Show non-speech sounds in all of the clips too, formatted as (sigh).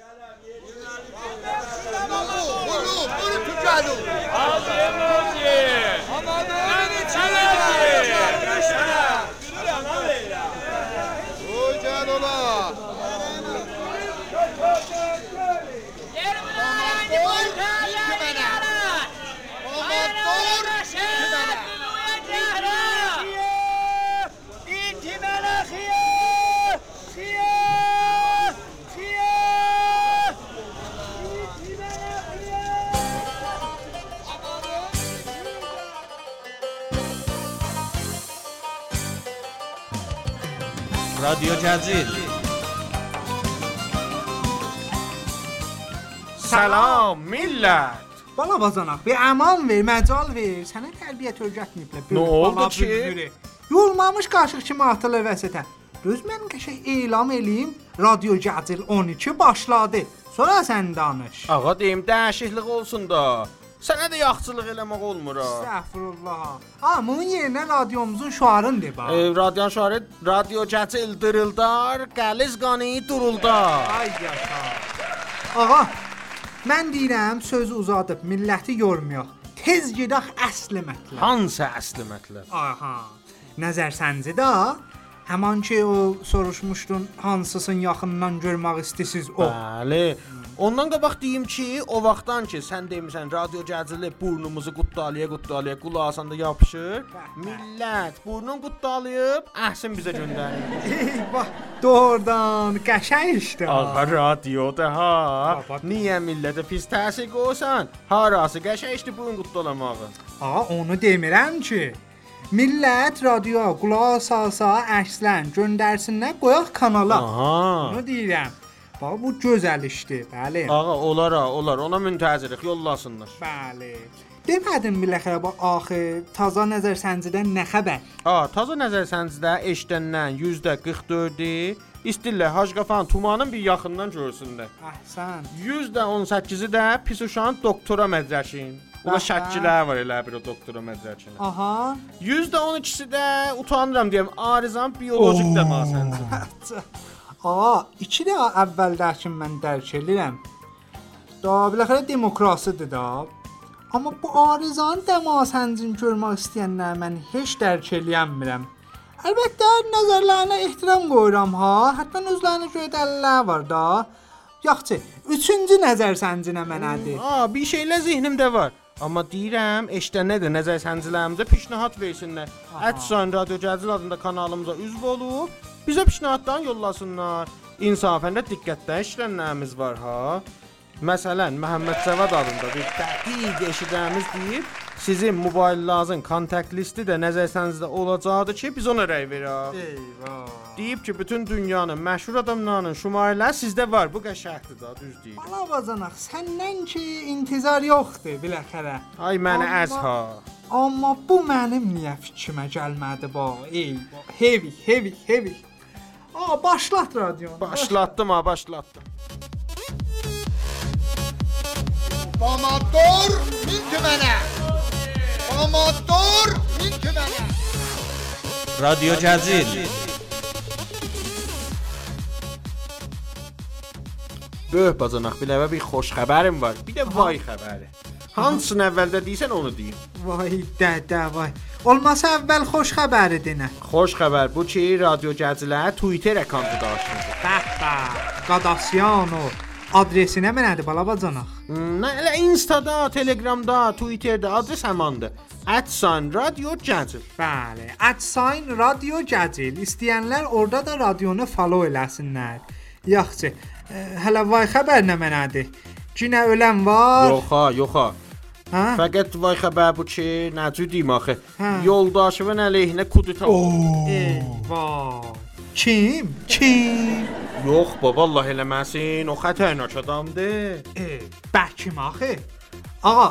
Allahu Akbar. رادیو جزیل Salam millət. Bala bacanaq, bir aman ver, məcal ver. Sənə tərbiyyət öyrətməyiblər. Nə oldu ki? Yolmamış qaşıq kimi atılır vəsətə. Düz mən qəşəng elan eləyim. Radio Gəzil 12 başladı. Sonra sən danış. Ağa deyim dəyişiklik olsun da. Sənə də yaxçılıq eləmək olmur ha. Estağfurullah. Ha, bunun yerinə radiomuzun şüarını de bax. E, radyon şahı radyo cəcil dırıldar, qəliz qani duruldar. Ay yaşa. Ağa, mən deyirəm sözü uzadıb milləti yormayaq. Tez gedək əsli mətləb. Hansı əsli mətləb? Aha. Nəzər səncə də həman ki o soruşmuşdun hansısın yaxından görmək istəsiz o. Bəli. Ondan qabaq deyim ki, o vaxtdan ki sən demisən radio cəcili burnumuzu qutdalıya qutdalıya qulağına yapışır. Millət burnun qutdalayıb əhsin bizə göndərir. (laughs) Eyvah, doğrudan qəşəng işdir. Ağa radioda ha. Niyə millətə pis təsir qoysan? Harası qəşəngdir burun qutdalamağı. Ağa, onu demirəm ki. Millət radioya qulaq salsa, əslən göndərsinlər, qoyaq kanala. Aha. Bunu deyirəm. Bax bu gözəl işdir, bəli. Ağa olar ha, olar. Ona müntəzirik, yollasınlar. Bəli. Demədim biləxərə bax axı taza nəzər səncidən nə xəbər? A, taza nəzər səncidə eşidəndən %44-i istillə Hacqafan tumanın bir yaxından görsünlər. Əhsən. %18-i də pis uşağın doktora mədrəşin. Şəkillər var elə bir o doktora mədrəşinə. Aha. %12-si də utanıram deyəm, arizan biolojik dəmasəncə. (laughs) Aa, iki də əvvəldəkin mən dərk edirəm. Da biləxərə demokrasiyadır da. Amma bu arizanı dəmasəncin görmək istəyənlər mən heç dərk eləyəmirəm. Əlbəttə nəzərlərinə ehtiram qoyuram ha. Hətta özlərinə görə dəlillər var da. Yaxşı, üçüncü nəzər səncinə mənədir. A, bir şeylər zehnimdə var. Amma deyirəm, eşidənə də nəzər səncilərimizə pişnahat versinlər. Ətsan Radio Cəzil adında kanalımıza üzv olub, bizə pişnahatdan yollasınlar. İnsafən də diqqətlə eşidənlərimiz var ha. Məsələn, Məhəmməd Cəvad adında bir dəqiq eşidənimiz deyib, sizin mobillərinizin kontakt listi də nəzər səncdə olacaqdı ki, biz ona rəy verək. Eyvah. Deyib ki, bütün dünyanın məşhur adamlarının şumarələri sizdə var. Bu qəşəngdir da, düz deyir. Bala bacanaq, səndən ki intizar yoxdur biləxərə. Ay məni Amma- əz ha. Amma bu mənim niyə fikrimə gəlmədi ba? Eyvah. Heavy, heavy, heavy. Aa, başlat radionu. Başlatdım ha, başlatdım. Amatör min tümene. آماتور این که رادیو جزیل به بازا bir و بی خوش خبرم وار بیده vay xəbəri. Hansın əvvəldə deyirsən onu deyim. Vay dədə vay. Olmasa əvvəl xoş xəbəri denə. Xoş xəbər bu ki, radyo gəzilər Twitter əkandı daşındı. Bəh bəh. Qadasyanov Adresinə mənədir bala bacanaq. Hmm, Nə elə Insta-da, Telegramda, Twitterdə adres həmandır. @san Radio Gəzil. Bəli. @sign radio gəzil. İstəyənlər orada da radionu follow eləsinlər. Yaxşı. e, Hələ vay xəbər nə mənədir? Cinə ölən var. Yox ha, yox ha. Hə? Fəqət vay xəbər bu ki, necə deyim axı? Hə. Yoldaşımın əleyhinə kudeta. Eyvah. Kim? Kim? Yox, baba Allah eləməsin. O xətərnak adamdır. E, Bəkim axı. Ağa,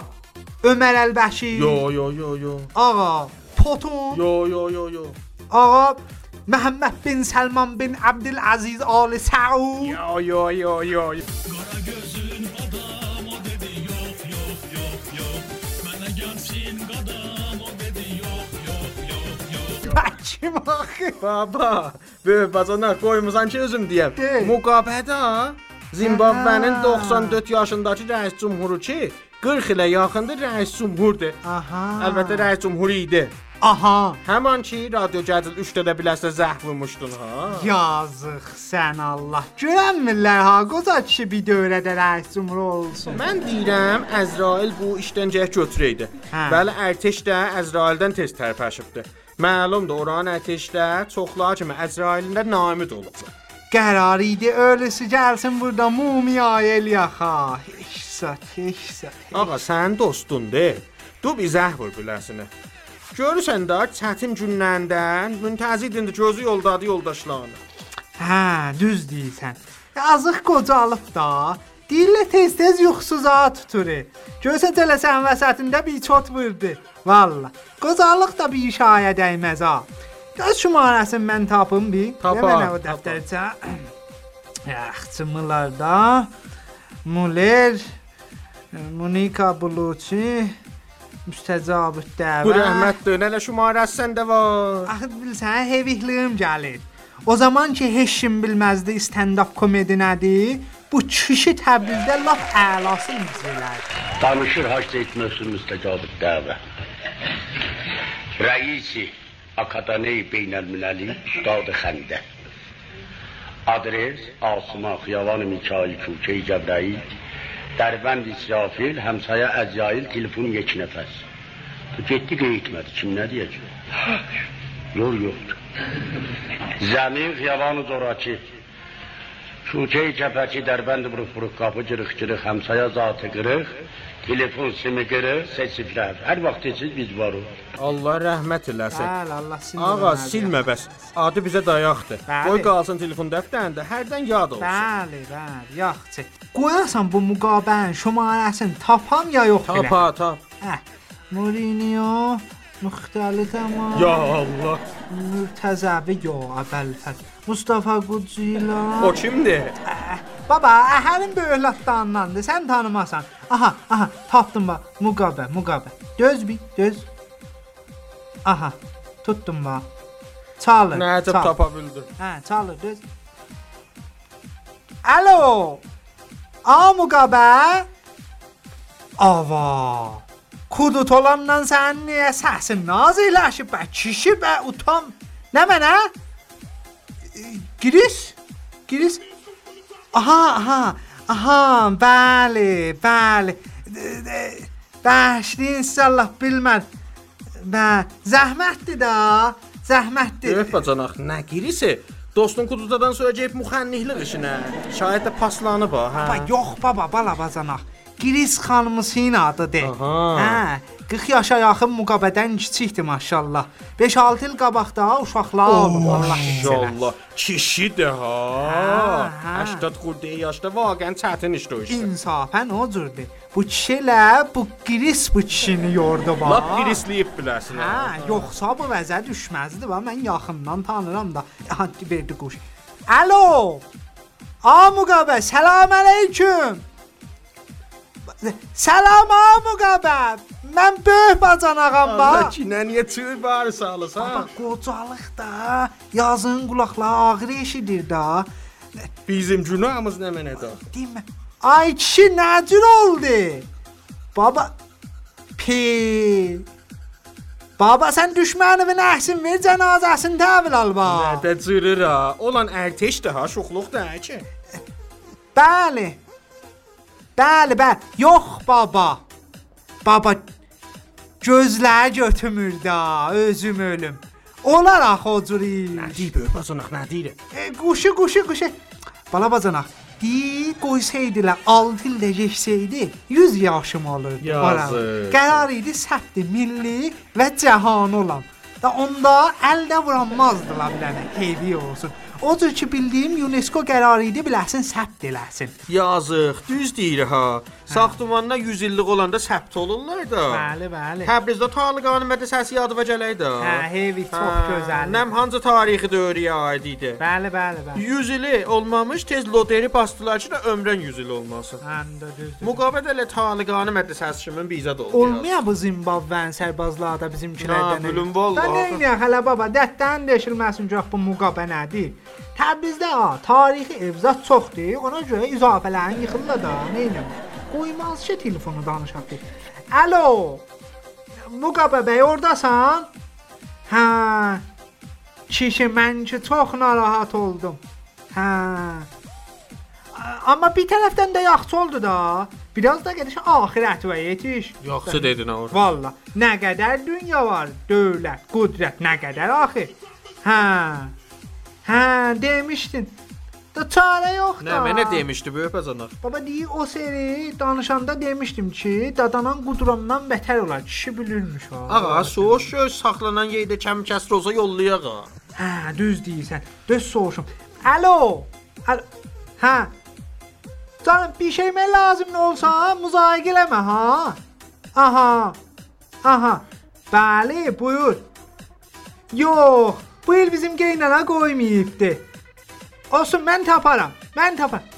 Ömər Əlbəşir. Yo, yo, yo, yo. Ağa, Potun. Yo, yo, yo, yo. Ağa, Məhəmməd bin Səlman bin Abdülaziz Ali Saud. Yo, yo, yo, yo. Bəkim axı. Baba, böyük bacana qoymusan ki özüm deyəm. De. Müqabilədə Zimbabvenin Aha. 94 yaşındakı rəis cümhuru ki, 40 ilə yaxındır rəis cümhurdur. Aha. Əlbəttə rəis cümhuru idi. Aha. Həman ki, Radio Cədil 3-də də biləsə zəhv vurmuşdun ha. Yazıq sən Allah. Görənmirlər ha, qoca kişi bir dövrədə rəis cümhur olsun. Mən deyirəm, Əzrail bu işdən cəhd götürəydi. Hə. Bəli, ərteş də Əzraildən tez tərpəşibdi. Məlumdur, oranın ərteşdə çoxlar kimi Əzrailində namid olub. Qərar idi ölüsü gəlsin burada mumiya elyaxa. Heç zat, heç zat. Ağa, sən dostundur. Du bizə vur biləsinə. Görürsən də çətin günlərindən müntəzidindir gözü yoldadı yoldaşlarına. Hə, düz deyirsən. Yazıq qocalıb da. Dillə tez-tez yuxusuza tutur. Görsən tələsən vəsətində bir çot vurdu. Valla. Qocalıq da bir şaya dəyməz ha. Göz şumarəsini mən tapım bir. Tapar, Demə o tapar. dəftərçə. (clears throat) Yaxçımlarda Muller Monika Buluçi müstəcab dəvə. Bu rəhmətdir, nələ şumarəsi səndə var. Axı bilsən, hevihliyim gəlir. O zaman ki heç kim bilməzdi stand-up komedi nədir, bu kişi Təbrizdə lap əlasını izləyir. Danışır Hacı etməsin müstəcabı dəvə. Rəisi Akademiya Beynəlmiləlli Üstad Xəndə. Adres Asma Xiyavan Mikail Küçəyi Cəbrayil. Dərbənd İsrafil, həmsaya Əzrail, telefon yek nəfəs. Bu getdi qeyd kim nə deyəcək? Yol yoxdur. Zəmin Xiyavan Zoraki. Küçəyi Cəpəki Dərbənd buruq buruq qapı cırıq cırıq, həmsaya zatı qırıq. Telefon simi qırıq, sesiflər. Hər vaxt siz biz varıq. Allah rəhmət eləsin. Bəli, Allah silmə. Ağa, silmə bəs. Adı bizə dayaqdır. Bəli. Qoy qalsın telefon dəftərində, hərdən yad olsun. Bəli, bəli, yaxşı. Qoyasan bu müqabilən şumarəsini tapam ya yox elə? Tapa, tap. Hə. Mourinho müxtəlif amma Ya Allah. mürtəzəvi yo əvvəlfəz. Mustafa Qucila. O kimdir? Baba, həmin böyüklatdandandır. Sən tanımasan. Aha, aha, tapdım bax. Muqabə, Muqabə. Döz bir, döz. Aha, tutdum bax. Çalır. Nəcəb çal. tapa bildin. Hə, çalır, döz. Alo. A Muqabə. Ava. Kudut olandan sən niyə səsin naziləşib bə kişi bə utam. Nə mənə? E, Giriş? Giriş? Aha, aha, aha, bəli, bəli. Bəşli inşallah bilmən. Bə, zəhmətdir də, zəhmətdir. Öf bacanaq, nə girisi? Dostun kududadan söyləyib müxənnihlik işinə. Şayət də paslanıb ha. Baba, yox baba, bala bacanaq. Giris xanımısının adıdır. Aha. Hə, 40 yaşa yaxın müqabədən kiçikdir maşallah. 5-6 il qabaqda uşaqlar olub Allah Maşallah. Kişidir ha. Hə, hə. 80 xurdə yaşda vaqən çətin iş o işdə. İnsafən o cürdür. Bu kişilə bu giris bu kişini yordu bax. Lap girisliyib biləsən. Hə, yoxsa bu vəzə düşməzdi və mən yaxından tanıram da. Hadi verdi quş. Alo. A Muqabə, salam aleyküm. Salam A Muqabə. Mən böyük bacanağam Allah bax. ki, nə niyə çığır barı salırsan? Baba qocalıq da, yazın qulaqları ağrı eşidir da. Bizim günahımız nə mənədir? Demə. Ay kişi nə cür oldu? Baba pi. Baba sən düşmənimin əhsin ver cənazəsini təhvil al bax. Nədə cırır ha? Olan ərteşdir ha, şuxluqdur ha ki. Bəli. Bəli, bəli. Yox baba. Baba gözlər götürmür da, özüm ölüm. Olar axı o cür öp bacanaq, nə deyir? E, quşu, quşu, quşu. Bala bacanaq. Di qoysaydılar 6 ildə geçsəydi 100 yaşım olurdu. Yazıq. Qərar idi səbti milli və cahan olan. Da onda əldə vuranmazdılar bilənə, heyvi olsun. O cür ki bildiyim UNESCO qərarı idi biləsin səbt eləsin. Yazıq, düz deyir ha. Saxtamanına 100 illik olanda səbt olurlar da. Bəli, bəli. Təbrizdə Taliqanın mədrəsəsi yadıma gələr də. Hə, heyvi çox Hə, gözəl. Nəm hansı tarixi dövrəyə aid idi? Bəli, bəli, bəli. 100 ili olmamış tez loteri bastılar ki, ömrən 100 il olmasın. Də düzdür. Müqabilə ilə Taliqanı mədrəsəsi kimi bizə də oldu. Olmaya bu Zimbabvenin sərbazları da bizimkilərdən. Nə bilim, vallahi. Da nə ilə hələ baba, dəttən deşilməsin ki, bu müqabə nədir? Təbrizdə ha, tarixi evzat çoxdur. Ona görə izafələrin yıxırlar da. Neynəm? Qoymaz ki, telefonu danışaq. ki. Alo. Muqabə bəy ordasan? Hə. Kişi mən ki çox narahat oldum. Hə. Amma bir tərəfdən də yaxşı oldu da. Biraz da gediş axirət və yetiş. Yaxşı dedin ha. Valla nə qədər dünya var, dövlət, qudrət nə qədər axı. Hə. Hə, demişdin. Da çarə yox da. Nə mənə demişdi böyük bacanaq. Baba deyir o seri danışanda demişdim ki, dadanan qudramdan bətər olar. Kişi bilirmiş ha. Ağa, soğuş göz saxlanan yerdə kəm kəsr olsa yollayaq ha. Hə, düz deyirsən. Düz soruşum. Alo. Alo. Hə. Canım bir şey mi lazım olsa müzakirə eləmə ha. Aha. Aha. Bəli, buyur. Yox, bu il bizim geynana qoymayıbdı. Olsun mən taparam. Mən taparam.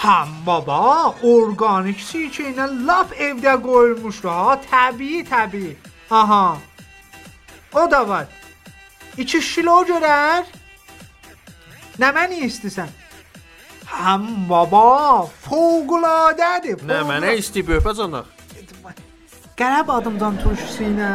Ha baba, organik sirkə lap evdə qoyulmuşdu ha, təbii, təbii. Aha. O da var. 2 kilo görər. Nə məni istəsən? Həm baba, fövqələdədir. Nə mənə istəyib bacanaq. Qərəb adımdan turşusu ilə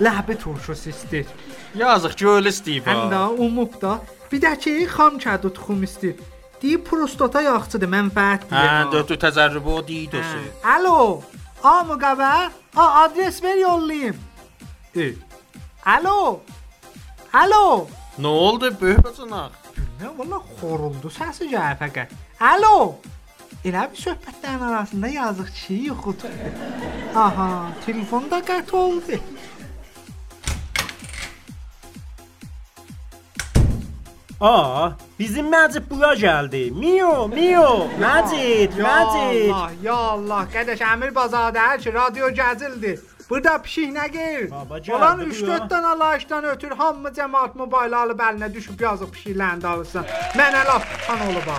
ləhbi turşusu istəyir. Yazıq öyle istəyib Həm də umub da bir də ki xam kədu tuxum istəyir. Deyib prostata yaxşıdır, mənfəətdir. Hə, dördü təzərrübü o diyidosu. Hə. Alo. A müqəbə? A adres ver yollayım. E. Alo. Alo. Nə oldu böyük bacanaq? Nə valla xoruldu səsi gəlir fəqət. Alo. Elə bir söhbətlərin arasında yazıq kişi yuxudu. Aha, telefon da qət oldu. Aa, bizim Məcid bura gəldi. Mio, Mio, Məcid, Ya (laughs) Məcid. Allah, ya Allah, qardaş Əmir bazadə ki, radio gəzildi. Burada pişik nə gəlir? Olan bu 3-4 ya. dənə layıqdan ötür hamı cəmaət mobil alıb əlinə düşüb yazıb pişiklərini alırsan. Mənə laf tutan olub ha.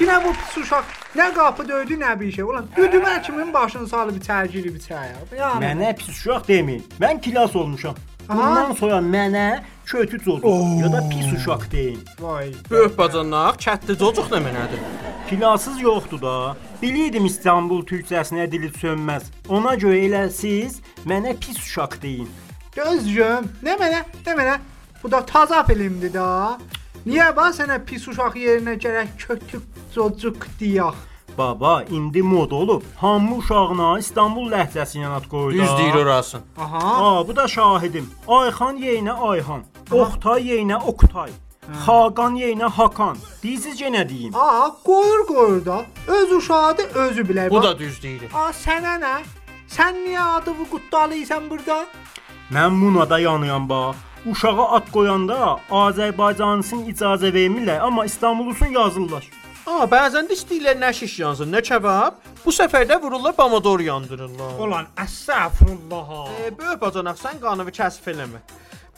Yenə bu pis uşaq nə qapı döydü, nə bir şey. Ulan düdümə kimin başını salıb içəri girib içəri. Yəni Mənə pis uşaq deməyin. Mən kilas olmuşam. Aha. Bundan sonra mənə kötü cocuq ya da pis uşaq deyin. vay. Böyük bacanaq, kətli cocuq nə mənədir? Kilasız yoxdur da. Bilirdim İstanbul türkcəsinə dili sönməz. Ona görə elə siz mənə pis uşaq deyin. Gözcüm, nə mənə, nə mənə. Bu da taza filmdir da. Niyə bax sənə pis uşaq yerinə gərək kötü çocuq deyək? Baba, indi mod olub. Hamı uşağına İstanbul ləhcəsi ilə ad qoydu. Düz deyir orasın. Aha. Aa, bu da şahidim. Ayxan yeyinə Ayxan. Oxtay yeyinə Oktay. Xaqan yeyinə Hakan. Deyirsiz yenə deyim. Aa, qoyur qoyur da. Öz uşağıdır, özü bilər. Bu da düz deyir. Aa, sənə nə? Sən niyə adımı qutdalayırsan burada? Mən buna da yanıyam bax. Uşağa ad qoyanda Azərbaycanlısın icazə vermirlər, amma İstanbullusun yazırlar. Aa, bəzən də istəyirlər nə şiş yansın, nə kebab. Bu səfər də vururlar pomidor yandırırlar. Ulan əstəğfurullah. E, böyük bacanaq, sən qanını kəsf eləmə.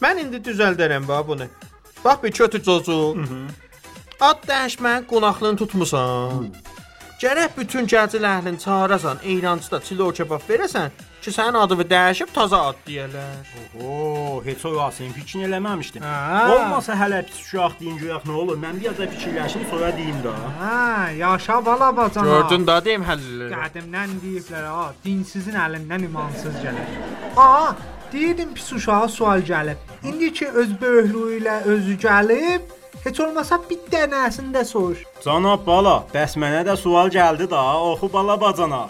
Mən indi düzəldərəm bax bunu. Bax bir kötü cocuq. Ad dəyişmən qonaqlığını tutmusan. Gərək bütün gəncil əhlini çağırasan, eyrancıda çilo kebab verəsən ki, sənin adını dəyişib taza ad deyərlər. Oo, heç orasını fikrin eləməmişdim. Hə. Olmasa hələ pis uşaq deyin görək nə olur. Mən bir az da fikirləşim sonra deyim də. Hə, yaşa vala bacana. Gördün də deyim həllələri. Qədimdən deyiblər ha, dinsizin əlindən imansız gələr. Aa, deyirdim pis uşağa sual gəlib. İndi ki öz böyüklüyü ilə özü gəlib, heç olmasa bir dənəsini də soruş. Cənab bala, bəs mənə də sual gəldi da, oxu bala bacana.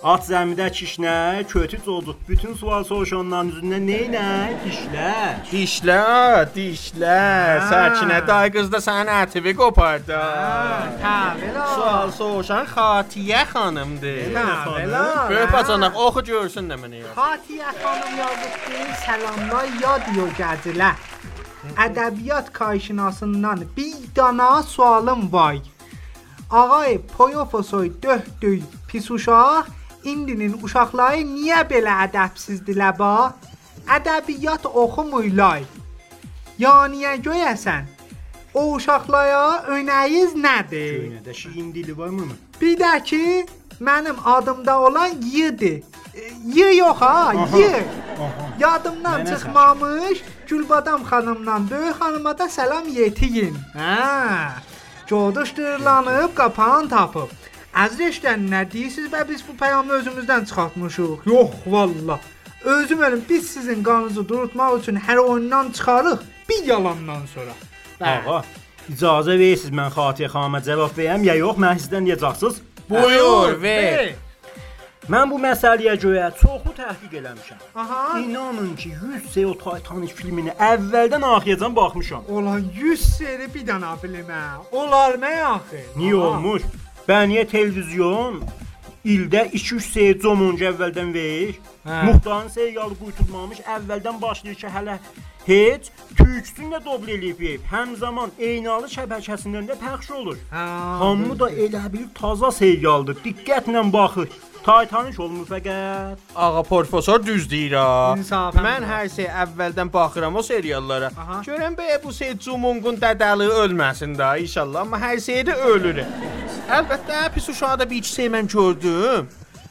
At zəmidə kişnə, kötü cocuq, bütün sual soruşanların üzündən neynə? Dişlər. Dişlər, dişlər. Hə. Səkinə day qız da sənin ətivi qopardı. Təvələ. Sual soruşan Xatiyə xanımdır. Təvələ. Böyük bacanaq oxu görsün nə mənə. Xatiyə xanım yazıb ki, salamlar yad yo gəzilə. Ədəbiyyat kayşinasından bir dana sualım var. Ağay Poyofosoy döhdüy pis uşaq, indinin uşaqları niyə belə ədəbsizdirlər ba? Ədəbiyyat oxumurlar. Yaniyə görəsən, o uşaqlara önəyiz nədir? Göynədə şirin dili varmı? Bir də ki, mənim adımda olan yedi. Ye yox ha, ye. Yadımdan Nənə çıxmamış. Gülbadam xanımdan böyük xanıma da salam yetiyin. Hə. Coduşdurlanıb qapan tapıb. Əzrəşdən nə deyirsiniz və biz bu peyamı özümüzdən çıxartmışıq. Yox vallah. Özüm ölüm biz sizin qanınızı durutmaq üçün hər oyundan çıxarıq bir yalandan sonra. Ağa, icazə verirsiniz mən Xatiyə xanıma cavab verəm ya yox, mən sizdən deyəcəksiniz. Buyur, ver. Mən bu məsələyə görə çoxlu təhqiq eləmişəm. Aha. İnanın ki, 100 sey o Titanic filmini əvvəldən axıracan baxmışam. Olan 100 seri bir dənə filmə. Olar mı axı? Niyə Aha. olmuş? Bəniyə televizyon ildə 2-3 sey comunca əvvəldən verir. Hə. Muxtarın serialı qurtulmamış əvvəldən başlayır ki, hələ heç türkçünü də dobl eləyib verib. Həm zaman eynalı şəbəkəsindən də pəxş olur. Hə. Hamı da elə bir taza serialdır. Diqqətlə baxır. Titanic olmur fəqət. Ağa professor düz deyir ha. İnsafən Mən hər şey əvvəldən baxıram o seriallara. Aha. Görəm bəyə bu şey Cumungun dədəli ölməsin də inşallah, amma hər şeydə ölür. Əlbəttə pis uşağı da bir iki şey mən gördüm.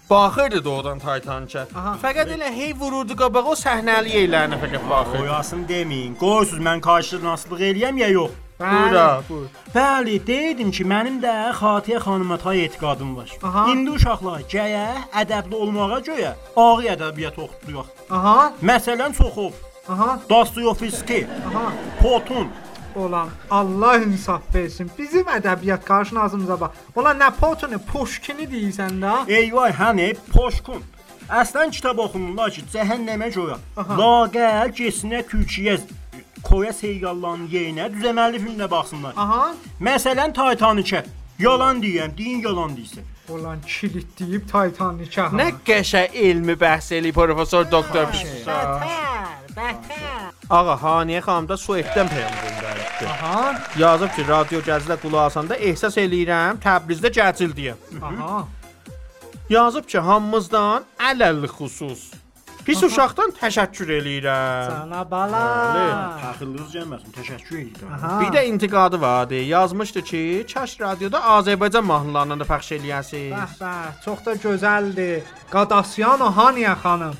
Baxırdı doğrudan. Aha. Fəqət elə hey vururdu qabağa o səhnəli yerlərinə fəqət baxırdı. Oyasın deməyin. Qoyursuz mən qarşınaslıq eləyəm ya yox. Bura, buyur. Bəli, deydim ki, mənim də Xatiyə xanıma tay etiqadım var. Aha. İndi uşaqlar gəyə ədəbli olmağa görə ağır ədəbiyyat oxutduruq. Aha. Məsələn, Çoxov, Aha. Dostoyevski, Aha. Potun. Olan Allah insaf versin. Bizim ədəbiyyat qarşınazımıza bax. Olan nə Potunu, Pushkini deyirsən də? Eyvay, hani Poşkun. Əslən kitab oxunurlar ki, cəhənnəmə görə. Laqəl getsinə Türkiyə Koya seriallarının yerinə düzəməlli filmlə baxsınlar. Aha. Məsələn, Titanic. Yalan deyirəm, deyin yalan deyirsən. Olan kilit deyib Titanic-ə. Nə qəşəng elmi bəhs eləyib professor doktor. Bətər, bətər. Ağa Haniyə xanım da Sueddən peyam göndəribdi. Aha. Yazıb ki, radio gəzilə qulaq asanda ehsas eləyirəm Təbrizdə gəcil deyə. Aha. Yazıb ki, hamımızdan ələlli xüsus. Pis uşaqdan təşəkkür eləyirəm. Sana bala. Fəxrlığınız gəlməsin, təşəkkür edirəm. Aha. Bir də intiqadı vardı. Yazmışdı ki, Çaş radioda Azərbaycan mahnılarını da pəxş eləyəsiniz. Bəh, bəh, çox da gözəldir. Qadasyan o Haniyə xanım.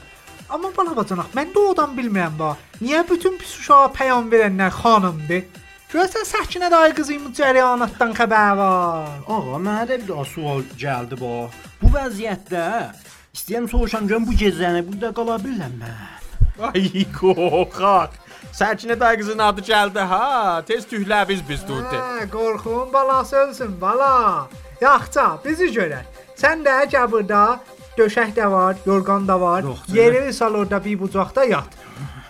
Amma bala bacanaq, mən doğrudan bilmirəm ba. Niyə bütün pis uşağa peyam verənlər xanımdır? Görəsən Səkinə dayı qızımın cərəyanatdan xəbər var. Ağa, mənə də bir daha sual gəldi bu. Bu vəziyyətdə istəyirəm soruşam görüm bu gecəni burada qala bilərəm mən. Ay qorxaq. Səkinə dayı qızın adı gəldi ha. Tez tühləbiz biz durdu. Hə, qorxun balası ölsün bala. Yaxça, bizi görər. Sən də gəl burada döşək də var, yorğan da var. Yox, canım. Yeri sal orada bir bucaqda yat.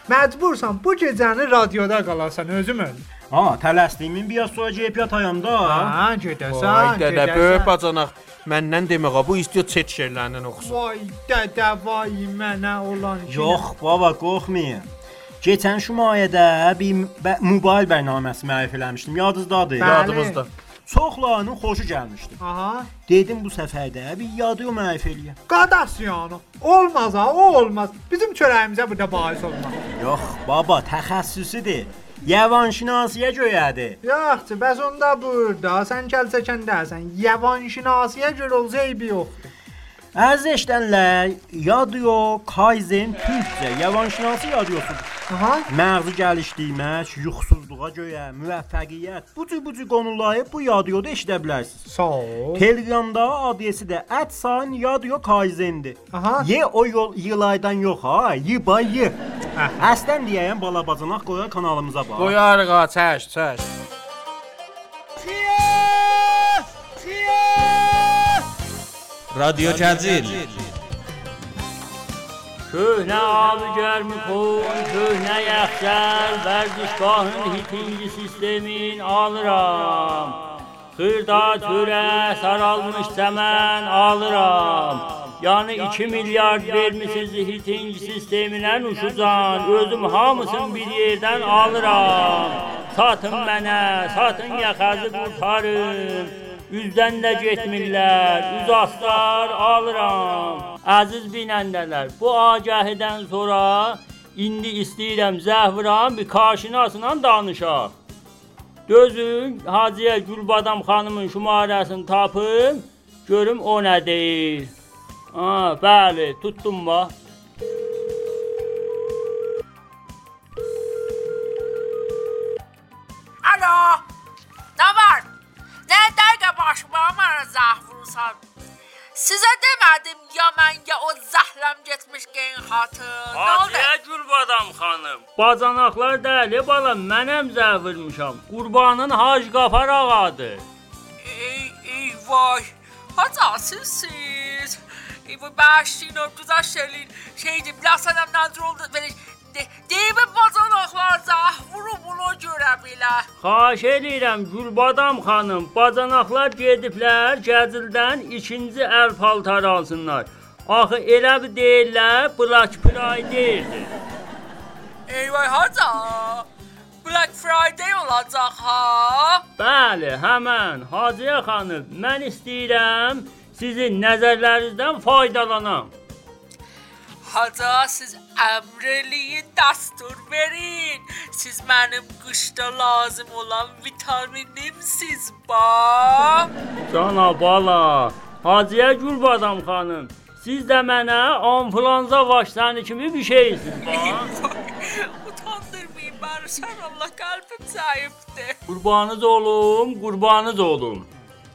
Məcbursan bu gecəni radioda qalasan özüm öl. Ha, tələsdiyimin biraz sonra gəlib yatayam da. Ha, gedəsən. Vay dədə böyük bacanaq. Məndən deməyə bu istəyir çet şeirlərindən oxusun. Vay dədə vay mənə olan ki. Yox, baba, qorxmayın. Keçən şumayədə bir mobil bərnaməsi mərif eləmişdim. Yadınızdadır? Yadımızda. Çoxlarının xoşu gəlmişdi. Aha. Dedim bu səfər də bir yadı o mərif eləyəm. Qadasyanı. Olmaz ha, o olmaz. Bizim çörəyimizə burada bahis olmaz. Yox, baba, təxəssüsüdür. Yavanşinasiyə görədir. Yaxşı, bəs onda burada sən gəlsəkəndəsən. Yavanşinasiyə görə olsa eybi yoxdur. Əziz eşidənlər, Yadyo Kaizen Türkcə yavanşinası yadyosudur. Aha. Məğzi gəlişdirmək, yuxusuzluğa görə, müvəffəqiyyət, bu cür bu cür qonuları bu yadyoda eşidə bilərsiniz. Sağ ol. Telegramda adresi də yadyo kaizendir. Aha. Ye o yol yılaydan yox ha, yi bay yi. Əslən deyəyəm balabacanaq qoya kanalımıza bax. Qoyarıq ha, çəş, çəş. Radyo Təcil Köhnə Abigər Mixon, köhnə Yəxcəl, vərdişgahın hitinci sistemin alıram. Xırda türə saralmış səmən alıram. Yani 2 milyard vermişsiniz hiting sisteminə nuşuzan. Özüm hamısını bir yerdən alıram. Satın mənə, satın yaxazı qurtarın. Üzdən də getmirlər, üz aslar alıram. Əziz binəndələr, bu agəhidən sonra indi istəyirəm Zəhviran bir karşınasla danışaq. Dözün, Hacıya Gülbadam xanımın şumarəsini tapın, görüm o nə deyir. Ha, bəli, tutdum bax. Alo. Başıma bana zah vurursan? Size demedim ya ben ya o zahlem gitmiş gen hatın. Ne oldu? Hadiyə Gülbadam xanım. Bacanaqlar dəli bala, mənəm zəh vurmuşam. Qurbanın Hacı Qafar ağadır. Ey, ey vay. Hatta sizsiz. Ey bu başlayın o güzel şeyler. Şeydi biraz adam nazır oldu. Böyle de, bacanaklar zah vuru bunu göre bile. Xahiş edirəm Gülbadam xanım, bacanaqlar gediblər Gəzildən ikinci əl paltar alsınlar. Axı elə bir deyirlər, Black Friday-dir. Eyvay hatta. Black Friday olacak ha. Bəli, həmən Hacıya xanım, mən istəyirəm sizin nəzərlərinizdən faydalanam. Hatta siz emreliyin dastur verin. Siz benim kışta lazım olan vitaminimsiz ba. Cana bala, Hacıya Gülbadam xanım, siz də mənə influenza vaksinı kimi bir şeysiz bax. (laughs) Utandırmayın bari sen Allah kalbim zayıftı. Qurbanınız olum, qurbanınız olum.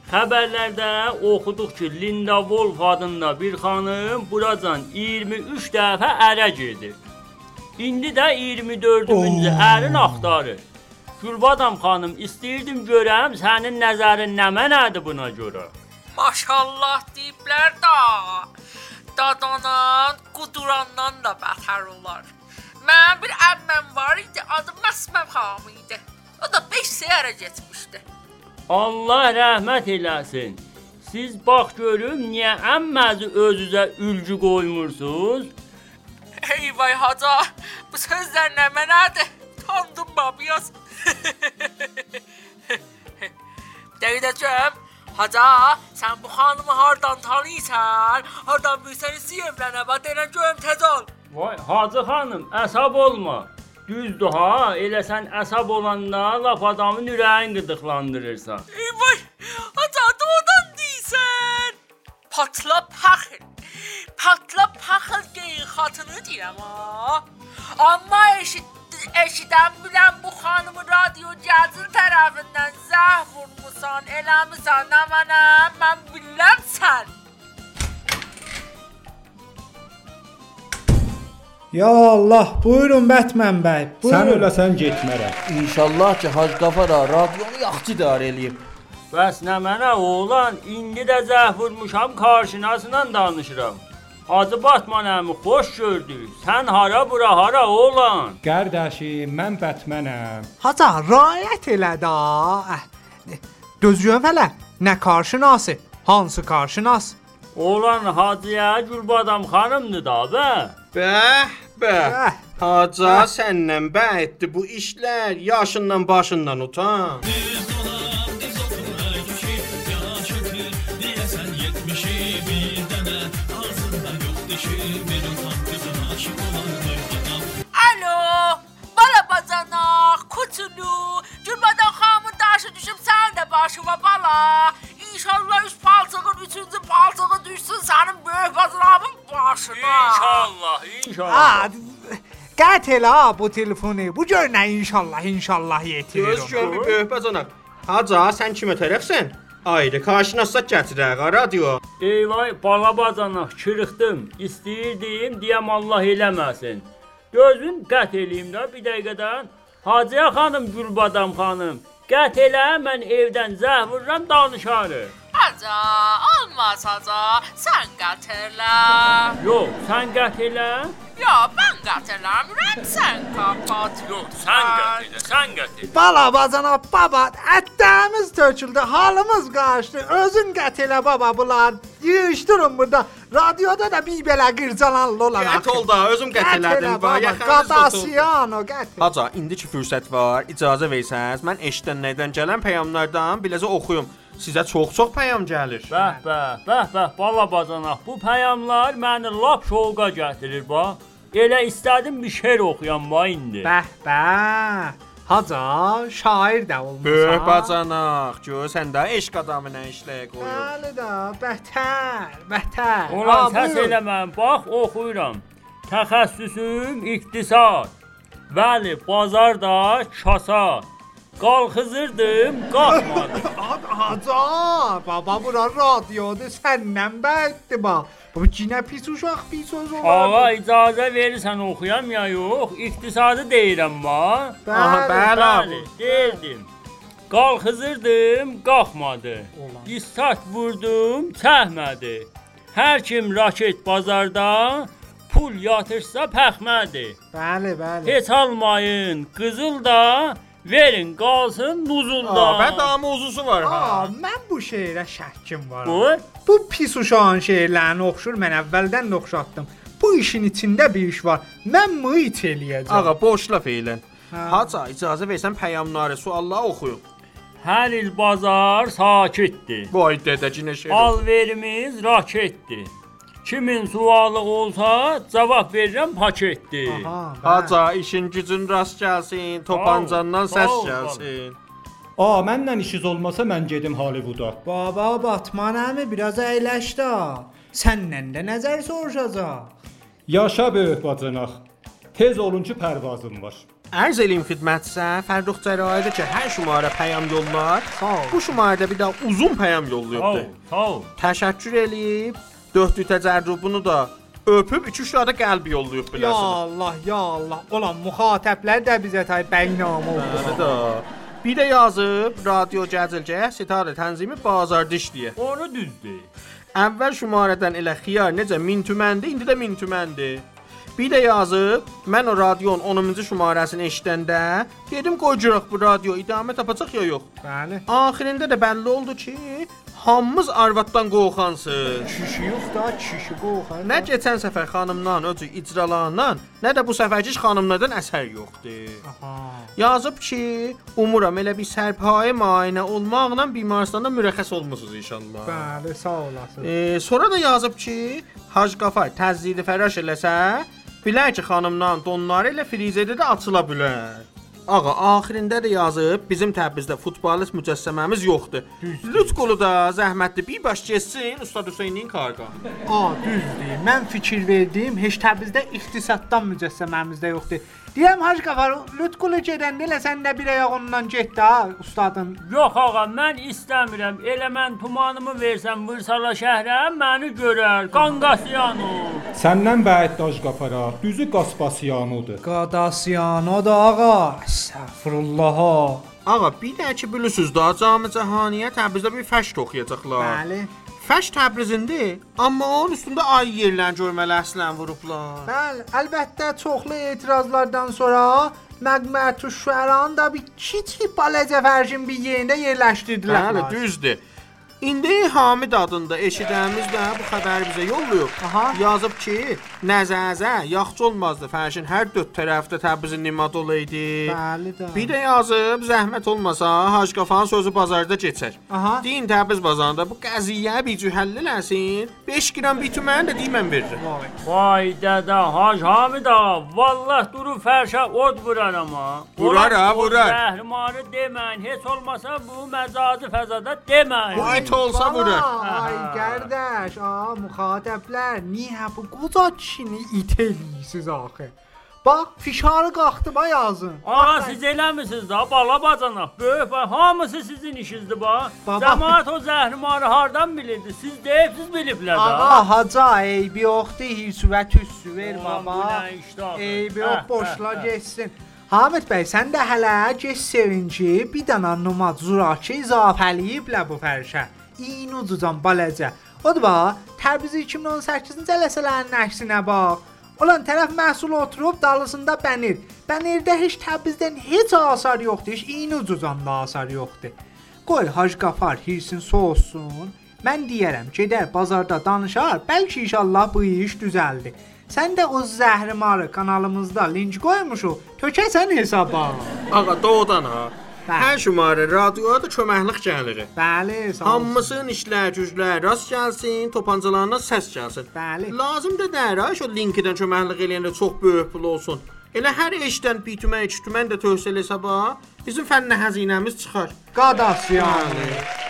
Xəbərlərdə oxuduq ki, Linda Wolf adında bir xanım buracan 23 dəfə ərə girdi. İndi də 24-cü ərin axtarır. Gülbadam xanım, istəyirdim görəm sənin nəzərin nə mənədir buna görə. Maşallah deyiblər da. Dadanan, qudurandan da beter olar. Mən bir əmməm var idi, adı Məsməm xanım idi. O da 5 seyərə getmişdi. Allah rəhmət eləsin. Siz bax görüm niyə əmməzi özünüzə ülgü qoymursunuz? Eyvay haca, bu sözler ne mənadır? Tandım babiyaz. (laughs) Deyəcəm, haca, sən bu xanımı hardan tanıyırsan? Hardan bilsən istəyirəm bax deyən görüm tez ol. Vay Hacı xanım, əsab olma. Düzdür ha, elə sən əsab olanda lap adamın ürəyin qıdıqlandırırsan. Eyvay, haca doğudan deyirsən. Patla paxıl. Patla paxıl deyin xatını deyirəm ha. Amma eşit eşidən bilən bu xanımı radyo gəzir tərəfindən zəh vurmusan, eləmisən nə mənə, mən biləm sən. Ya Allah, buyurun Batman bəy. Sən Buyurun. öləsən getmərəm. İnşallah ki Hacı Qafara radionu yaxşı idarə eləyib. Bəs nə mənə oğlan, indi də zəh vurmuşam, qarşınasına danışıram. Hacı Batman əmi xoş gördük. Sən hara bura hara oğlan? Qardaşım, mən Batmanəm. Haca, riayət elə də. Eh, Dözüyəm hələ. Nə qarşınası? Hansı qarşınas? Oğlan Hacıya Gülbadam xanımdır da bə. Bəh, bəh. Bəh. Haca səndən bəyətdi bu işlər, yaşından başından utan. Alo, bala bacanak, kutulu, gülmədən xanımın daşı düşüb sən də başıma bala. İnşallah üç palçığın üçüncü palçığı düşsün sənin böyük bacanağın başına. İnşallah, inşallah. Ha, qət elə ha bu telefonu. Bu gör nə inşallah, inşallah yetirir. Göz gör bir böyük bacanaq. Haca sən kimə tərəfsən? Ayrı qarşınasa gətirək ha radio. Eyvay bala bacanaq çırıxdım. İstəyirdim deyəm Allah eləməsin. Gözün qət eləyim də bir dəqiqədən. Hacıya xanım Gülbadam xanım, qət elə mən evdən zəh vururam danışarıq. Haca, olmaz haca, sən qatırla. Yox, sən qət elə. Ya, mən qatırlamıram, sən kapat. Yox, sən elə, sən elə. Bala bacana baba, ətlərimiz töküldü, halımız qaçdı. Özün qət elə baba bunlar. Yığışdırın burada. Radioda da bir belə qırcalanlı olan. Qət ol da, özüm qət elədim. baba. Qadasiyano qət. Haca, indiki fürsət var. İcazə versəniz, mən eşidənlərdən gələn peyamlardan biləcə oxuyum. Sizə çox-çox peyam gəlir. Bəh, bəh, bəh, bəh, bala bacanaq. Bu peyamlar məni lap şovqa gətirir bax. Elə istədim bir şeir oxuyam bax indi. Bəh, bəh. Haca şair də olmusan. Böyük bacanaq, gör sən də eşq adamına işləyə qoyur. Bəli də, bətər, bətər. Ulan səs eləməm. Bax oxuyuram. Təxəssüsüm iqtisad. Bəli, bazarda kasad. Qalxızırdım, qalxmadı. Haca, baba bura radiodur, səndən bəddir bax. Bu cinə pis uşaq, pis söz olar. Ağa icazə verirsən oxuyam ya yox? İqtisadı deyirəm ma. Aha, bəli, Bəli, deyirdim. Qalxızırdım, qalxmadı. İstat vurdum, çəkmədi. Hər kim raket bazarda pul yatırsa pəxmədi. Bəli, bəli. Heç almayın, qızıl da verin qalsın nuzulda. Aa, bə daha mövzusu var ha. Aa, mən bu şeirə şəkkim var. Bu Bu pis uşağın şeirlərini oxşur, mən əvvəldən də oxşatdım. Bu işin içində bir iş var. Mən mı it eləyəcəm? Ağa boş laf eylən. Hə. Haca icazə versən pəyamları suallar oxuyun. hər il bazar sakitdir. Vay dədəcinə şey. Alverimiz raketdir. Kimin sualı olsa cavab verirəm paketdir. Haca işin gücün rast gəlsin, topancandan səs gəlsin. Aa, mənlə işiniz olmasa mən gedim Hollywooda. Baba Batman əmi biraz əyləş də. Səndən də nəzər soruşacaq. Yaşa böyük bacanaq. Tez olun ki, pərvazım var. Ərz eləyim xidmətsə, Fərrux Cərayədə ki, hər şumarə pəyam yollar. Sağ ol. Bu şumarədə bir də uzun pəyam ol, sağ ol. Təşəkkür eləyib, dördü təcərrübünü da öpüb, üç uşağı da qəlb yollayıb Ya biləsən. Allah, ya Allah. Olan müxatəblər də bizə tay bəynamə Bəli oldu. də. Bir də yazıb, radio gəzilcəyə sitarə tənzimi bazarda işləyir. Onu düzdür. Əvvəl şumarədən elə xiyar necə 1000 tüməndi, indi də 1000 tüməndir. Bir də yazıb, mən o radionun 10-cu şumarəsini eşidəndə dedim qoycuraq bu radio idamə tapacaq ya yox. Bəli. Axirində də bəlli oldu ki, hamımız arvaddan qorxansız. Kişi yox da, kişi qoxar. Nə keçən səfər xanımdan öcü icralandan, nə də bu səfərki xanımlardan əsər yoxdur. Aha. Yazıb ki, umuram elə bir sərpayə müayinə olmaqla bimaristanda mürəxəs olmusunuz inşallah. Bəli, sağ olasın. E, sonra da yazıb ki, Hac Qafar təzyiqi fəraş eləsə, bilər ki, xanımdan donları ilə frizədə də açıla bilər. Ağa, axirində də yazıb, bizim Təbrizdə futbolist mücəssəməmiz yoxdur. Lütqulu da zəhmətli bir baş getsin Ustad Hüseynin karqanı. A, düzdür. Mən fikir verdim, heç Təbrizdə iqtisaddan mücəssəməmiz də yoxdur. Deyirəm Hacı Qafar, Lütqulu gedəndə elə sən də bir ayaq ondan get də, ustadın. Yox ağa, mən istəmirəm. Elə mən tumanımı versəm Vırsala şəhrə, məni görər. Qanqasiyanu. Səndən bəid daş qapara, düzü Qaspasiyanudur. Qadasiyano da ağa. Əstəğfurullah. Ağa, bir də ki, bilirsiniz da, Cami Cahaniyə Təbrizdə bir fəşt oxuyacaqlar. Bəli. Fəşt Təbrizində, amma onun üstündə ay yerlərini görməli əslən vurublar. Bəli, əlbəttə çoxlu etirazlardan sonra Məqmətü Şüəran da bir kiçik baləcə fərşin bir yerində yerləşdirdilər. Bəli, düzdür. İndi Hamid adında eşidəmiz də bu xəbəri bizə yollayıb. Aha. Yazıb ki, nəzəzə yaxşı olmazdı fərşin hər dörd tərəfdə Təbrizin nimad olaydı. Bəli də. Bir də yazıb zəhmət olmasa Hacqafanın sözü bazarda keçər. Aha. Deyin Təbriz bazarında bu qəziyyə bir cür həll eləsin. 5 qram bituməni də deyim mən verirəm. Vay dədə, Hac Hamid ağa, vallah durub fərşə od vuraram ha. Vurar ha, vurar. Zəhrimarı deməyin, heç olmasa bu məcazi fəzada deməyin. Bu it olsa vurur. Ay qardaş, a müxatəblər, niyə bu qoca kişini it eləyirsiniz axı? Bax, fişarı qalxdı ba yazın. Ağa siz eləmisiniz da, bala bacanaq, böyük bax, hamısı sizin işinizdir bax. Cəmaət o zəhrimarı hardan bilirdi? Siz deyibsiz biliblər da. Ağa, haca eybi yoxdur, hirsi və tüssü ver baba. Eybi Hə, yox, hə, boşla hə. getsin. Hamid bəy, sən də hələ geç sevinci, bir dənə numad zuraki izafəliyiblə bu fərşə. İyin ucucan baləcə. O da bax, Təbriz 2018-ci eləsələrin əksinə bax. Olan tərəf məhsul oturub dalısında bənir. Bənirdə heç Təbrizdən heç asar yoxdur, heç iyin ucucan da asar yoxdur. Qoy Hacı Qafar hirsin soğusun. Mən deyərəm, gedər bazarda danışar, bəlkə inşallah bu iş düzəldi. Sən də o zəhrimarı kanalımızda link qoymuşuq, tökəsən hesaba. Ağa, doğudan ha. Bəli. Hər şumarə radioya da köməklik gəlir. Bəli, sağ ol. Hamısının işlər, güclər rast gəlsin, topancalarına səs gəlsin. Bəli. Lazım da deyir, ha, şu linkdən köməklik eləyəndə çox böyük pul olsun. Elə hər eşdən bir tümən, iki tümən də tövsiyə hesaba bizim fənn xəzinəmiz çıxar. Qadas yəni.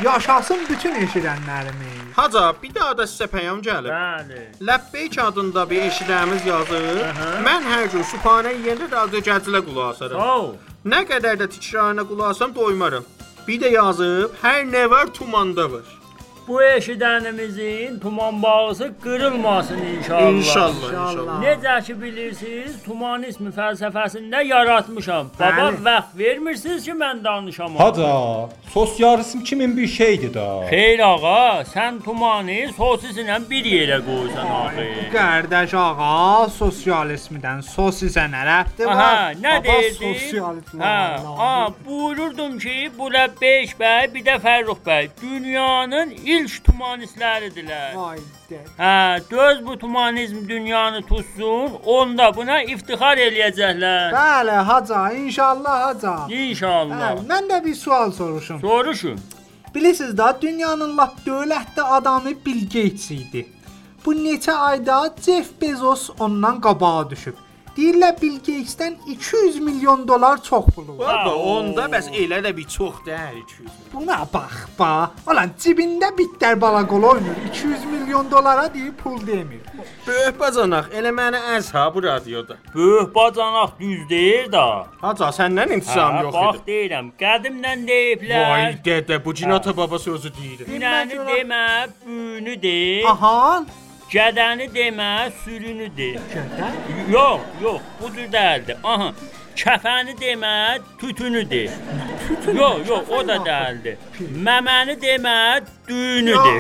Yaşasın bütün eşidənlərimiz. Haca, bir daha da sizə peyam gəlib. Bəli. Ləbbeyk adında bir eşidəmiz yazır. Mən hər gün sübhanə yeyəndə radio gəcilə qulaq asarım. Sağ ol. Nə qədər də tikrarına qulaq asam doymaram. Bir də yazıb, hər nə var tumanda var. Bu eşidənimizin tuman bağısı qırılmasın inşallah. İnşallah, inşallah. Necə ki bilirsiniz, tumanizm fəlsəfəsində yaratmışam. Baba vaxt vermirsiniz ki mən danışam. Haca, sosializm kimin bir şeydir da. Xeyr ağa, sən tumanı sosislə bir yerə qoysan axı. Qardaş ağa, sosializmdən sosisə nə rəbti var? Aha, nə Baba, deyirdi? Sosializm. Hə, a, buyururdum ki, bu Ləbbeyk bəy, bir də Fərrux bəy dünyanın ilk tumanistləridirlər. Vay. Hə, döz bu tumanizm dünyanı tutsun, onda buna iftixar eləyəcəklər. Bəli, haca, inşallah haca. İnşallah. Bəli, mən də bir sual soruşum. Soruşun. Bilirsiniz da dünyanın lap dövlətli adamı Bill Gates idi. Bu neçə ayda Jeff Bezos ondan qabağa düşüb. Deyirlər Bill Gates'dən 200 milyon dolar çox pulu var. Baba, onda bəs elə də bir çox deyil 200. Buna bax, bax. Ulan cibində bittər bala qol oynur. 200 milyon dolara deyib pul demir. Böyük bacanaq, elə məni əz ha bu radioda. Böyük bacanaq düz deyir da. Haca, səndən intisam Hə, yox bax idi. deyirəm, qədimdən deyiblər. Vay dədə, bu cinata baba sözü deyir. Günəni demə, büyünü de. Aha, Gədəni demə, sürünü de. Gədən? Yox, yox, bu cür deyildi. Aha. Kəfəni demə, tütünü de. Tütün? Yox, yox, o da deyildi. Məməni demə, düyünü de.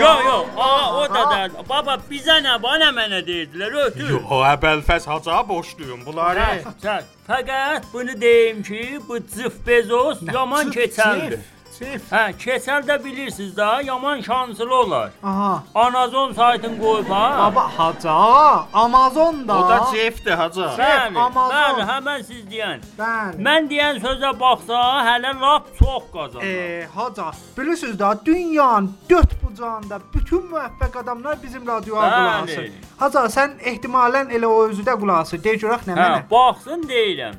Yox, yox, aa, o da deyildi. Baba, bizə nə, bana mənə deyirdilər, ötür. Yox, əvvəlfəz haca boşluyum bunları. Hə, sən- Fəqət bunu deyim ki, bu Cif Bezos yaman keçəldir. Çif. Hə, keçəl də bilirsiniz da, yaman şanslı olar. Aha. Amazon saytını qoyub ha. Baba haca, Amazon da. O da cefdir haca. Bəli, Amazon. bəli, həmən siz deyən. Bəli. Mən deyən sözə baxsa, hələ lap çox qazanır. Eee haca, bilirsiniz da dünyanın dört bucağında bütün müvəffəq adamlar bizim radioya qulaq asır. Haca, sən ehtimalən elə o özü də qulaq asır. De görək nə Hə, mənə. baxsın deyirəm.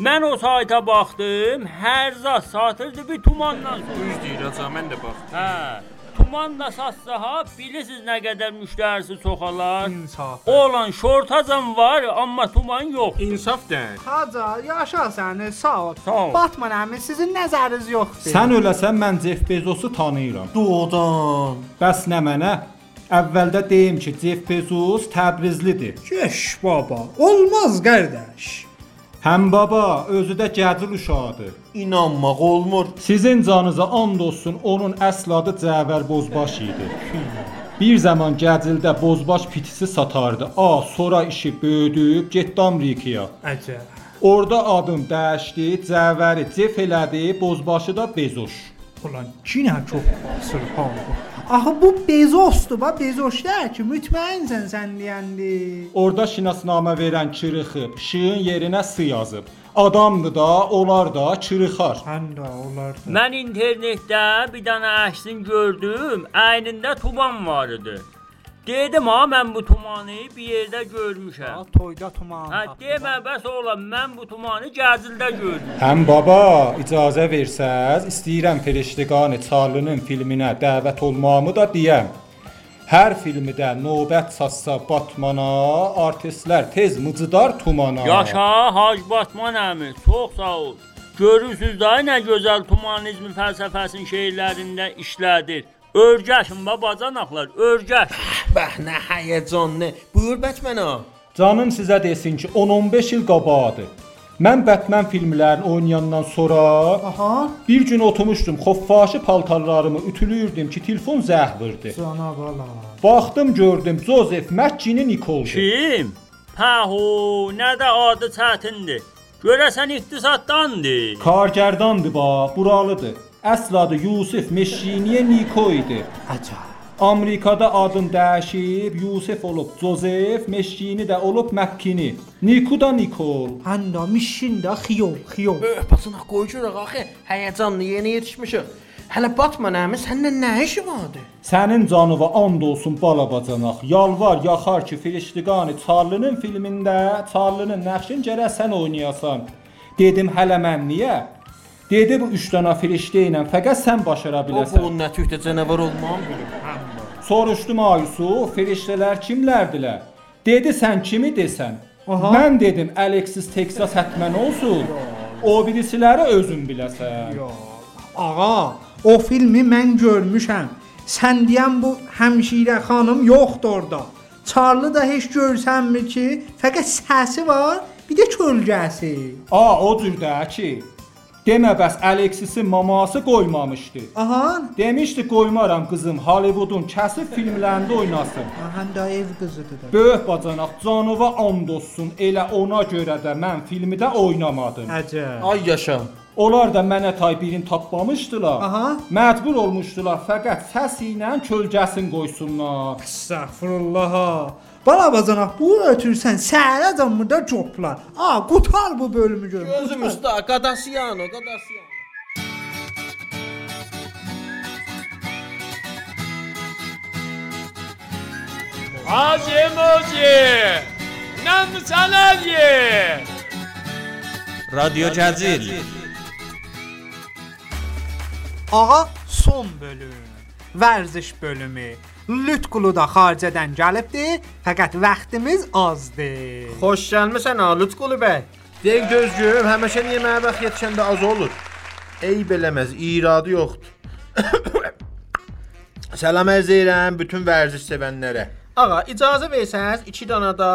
Mən o sayta baxdım, hər zat satırdı bir tumandan. Düz deyir haca, mən də bax. Hə, tumanla satsa ha, bilirsiniz nə qədər müştərisi çoxalar. İnsaf. Olan şortacam var, amma tuman yox. İnsaf deyil. Haca, yaşa səni, sağ ol. Sağ ol. Batman əmi, sizin nəzəriniz yoxdur. Sən öləsən mən Jeff Bezosu tanıyıram. Doğudan. Bəs nə mənə? Əvvəldə deyim ki, Jeff Bezos Təbrizlidir. Keş baba, olmaz qardaş. Həm baba, özü də gəcil uşaqdır. İnanmaq olmur. Sizin canınıza and olsun, onun əsl adı Cəvər Bozbaş idi. Bir zaman Gəcildə Bozbaş pitisi satardı. A, sonra işi böyüdüb getdi Amerikaya. Əcəb. Orda adım dəyişdi, Cəvəri Cef elədi, Bozbaşı da Bezoş. Ulan yenə çox ha. Axı bu Bezosdur, bax Bezos deyir ki, mütməinsən sən deyəndi. Orda şinasnamə verən çırıxıb, şığın yerinə sı yazıb. Adamdır da, olar da çırıxar. Hən də olar. da. Mən internetdə bir dənə əksin gördüm, əynində tuman var idi. Dedim ha mən bu tumanı bir yerdə görmüşəm. Toyda tuman. Hə demə bəs oğlum mən bu tumanı Gəzildə gördüm. Həm baba, icazə versəz, istəyirəm Feriştiqani Çarlının filminə dəvət olmağımı da deyəm. Hər filmdə növbət çatsa Batmana, artistlər tez mıcıdar tumana. Yaşa Hacı Batman əmi, çox sağ ol. Görürsüz da nə gözəl tumanizm fəlsəfəsinin şeirlərində işlədir. Örgəşin babacanaqlar, örgəş. Bəh, nə həyəcan, nə. Buyur Bətmənə. Canım sizə desin ki, 10-15 il qabaqdır. Mən Batman filmlərini oynayandan sonra Aha, bir gün oturmuşdum, xoffaşı paltarlarımı ütülüyürdüm ki, telefon zəh vurdu. cana bala. Baxdım, gördüm Joseph McGinn Nikoldu. Kim? Pəhu, nə də adı çətindir. Görəsən iqtisaddandır. Kargərdandır ba, buralıdır. Əsl adı Yusuf Meşiniyə Niko idi. Əcəb. Amerikada adın dəyişib, Yusuf olub Joseph, Meşini də olub McKinney. Niku da Nikol. Hən də mişin də xiyol, xiyol. Öh, basınaq qoy görək axı. Həyəcanlı yeni yetişmişəm. Hələ Batman əmi səndən nə işi vardı? Sənin canıva and olsun balabacanaq. Yalvar yaxar ki, Filiştiqani Çarlının filmində Çarlının nəqşin gərək sən oynayasan. Dedim hələ mən niyə? Dedi bu 3 dənə Filiştə ilə fəqət sən başara O biləsən. bunun nə tühtə canavar olmam bilir. Soruşdum Ayusuf, Filiştələr kimlərdilər? Dedi sən kimi desən? Mən dedim Alexis Texas hətmən olsun. O birisiləri özün biləsən. Ağa, o filmi mən görmüşəm. Sən deyən bu həmşirə xanım yoxdur orada. Charlie da heç görsənmir ki, fəqət səsi var, bir də kölgəsi. A, o cürdə ki. Demə bəs Alexis'in maması qoymamışdı. Aha, Demişdi qoymaram qızım Hollywoodun kəsib filmlərində oynasın. həm də ev qızıdır da. Böyük bacanaq canıva and olsun. Elə ona görə də mən filmdə oynamadım. Əcəb. Ay yaşa. Onlar da mənə tay birini tapmamışdılar. Aha. Məcbur olmuşdular fəqət səs ilə kölgəsini qoysunlar. Estağfurullah. Bala bacanaq bu ötürsən səhərə camında coplar. A, qutar bu bölümü gör. Gözüm usta, Qadasiyano, Qadasiyano. Hacı Moci! Nəmsən ye? Radio Cəzil. Ağa son bölüm. Vərziş bölümü. Lütqulu da xaricədən gəlibdi, fəqət vaxtımız azdır. Xoş gəlmisən Alut Qulu bəy. Deyək dözgüm, həmişə niyə mənə vaxt yetişəndə az olur? Eyb eləməz, iradı yoxdur. (coughs) Salam ərz edirəm bütün vərziş sevənlərə. Ağa, icazə versəz 2 dənə də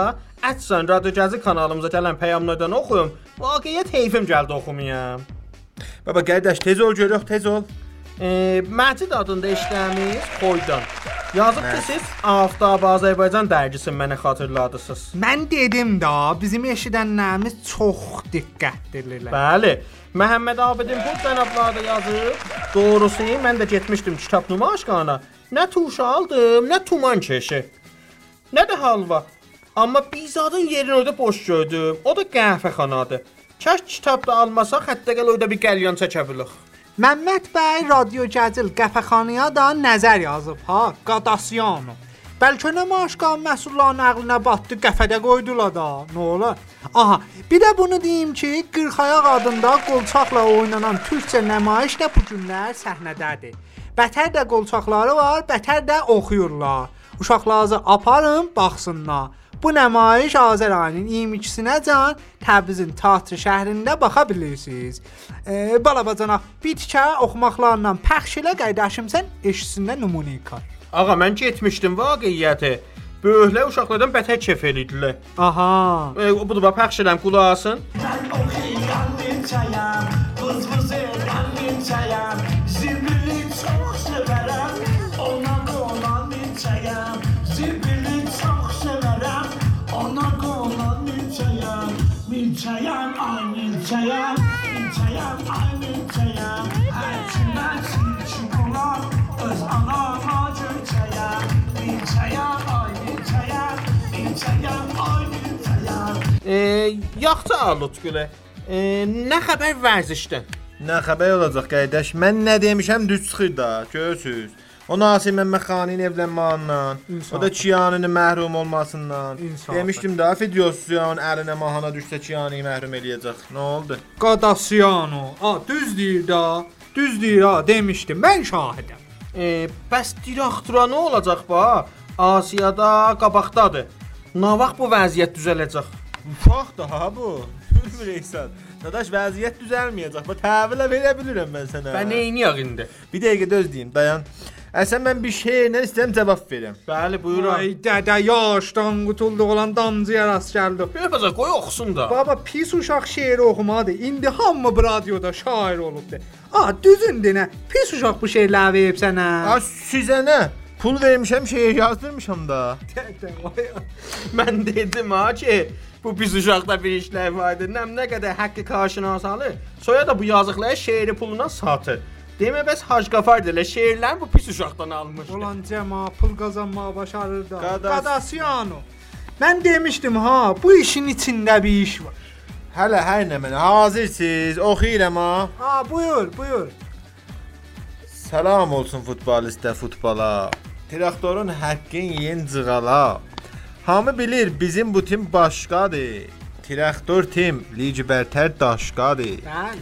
Ətsən Radio Cəzil kanalımıza gələn peyamlardan oxuyum. Vaqiət heyfim gəldi oxumayam. Baba qardaş tez ol görək, tez ol. E, Məcid adında işləmiş Xoydan. Yazıb ki siz Aftab Azərbaycan dərgisini mənə xatırladısınız. Mən dedim da, bizim eşidənlərimiz çox diqqətlidirlər. Bəli. Məhəmməd Abidin bu cənablarda yazıb. Doğrusu mən də getmişdim kitab nümayişgahına. Nə tuş aldım, nə tuman keşi. Nə də halva. Amma bizadın yerini orada boş gördüm. O da qəhvəxanadır. Kaş kitab da almasaq, hətta gəl orada bir qəlyan çəkə bilərik. Məmməd bəy Radio Cəzil qəfəxanaya da nəzər yazıb ha, Qadasiyano. Bəlkə nə maaşqan məhsulların ağlına batdı, qəfədə qoydular da. Nə olar? Aha, bir də bunu deyim ki, Qırxayaq adında qolçaqla oynanan türkcə nümayiş də bu günlər səhnədədir. Bətər də qolçaqları var, bətər də oxuyurlar. Uşaqlarınızı aparın, baxsınlar. Bu nümayiş Azər ayının 22-sinə can Təbrizin Teatr şəhrində baxa bilirsiniz. E, balabacanaq bir tikə oxumaqlarla pəxş elə qaydaşım sən eşisində nümunə kar. Ağa mən getmişdim vaqiyyəti. Böyüklər uşaqlardan bətər kef elədilər. Aha. E, bu da bax pəxş eləm qulaq asın. Milçəyəm, ay milçəyəm, milçəyəm, ay milçəyəm Hər kimdən silçin olar, öz anama gölçəyəm Milçəyəm, ay milçəyəm, milçəyəm, ay milçəyəm E, yaxşı Alutqulu. E, nə xəbər vərzişdən? Nə xəbər olacaq qardaş? Mən nə demişəm düz çıxır da, görürsüz. O Nasir Məmmədxanın evlənməsindən, o da Çiyaninin məhrum olmasından. İnsafən. Demişdim də Fidyosyan əlinə mahana düşsə Çiyanını məhrum eləyəcək. Nə oldu? Qadasiyano. A, düz deyir da. Düz deyir ha, demişdim. Mən şahidəm. E, bəs direktora nə olacaq ba? Asiyada qabaqdadır. Nə vaxt bu vəziyyət düzələcək? Ufaq daha bu. (laughs) Bilmirsən. Dadaş vəziyyət düzəlməyəcək. Bu təvilə verə bilirəm mən sənə. Bə neyniyək indi? Bir dəqiqə döz deyim, dayan. Əsən mən bir şeylə istəyirəm cavab verim. Bəli, buyurun. Ay dədə yaşdan qutulduq olan damcıya rast gəldi. Yapacaq, qoy oxusun da. Baba pis uşaq şeir oxumadı. İndi hamı bu radioda şair olubdu. A, düzündür nə? Pis uşaq bu şeirləri verib sənə. Ha sizə nə? Pul vermişəm, şeir yazdırmışam da. Dədə, vay. Mən dedim ha ki, bu pis uşaqda bir işlər vardı. Nəm nə qədər haqqı qarşına salı. Soya da bu yazıqları şeiri puluna satır. Demə bəs Hacı Qafar da elə şeirlər bu pis uşaqdan almışdı. Ulan cəma pul qazanmağa başarır da. Qadas- Qadasiyano. Mən demişdim ha, bu işin içində bir iş var. Hələ hər nə mənə hazırsınız, oxuyuram ha. Ha, buyur, buyur. Salam olsun futbolistə futbola. Traktorun haqqın yen cığala. Hamı bilir bizim bu tim başqadır. Traktor tim lig bərtər daşqadır. Bəli,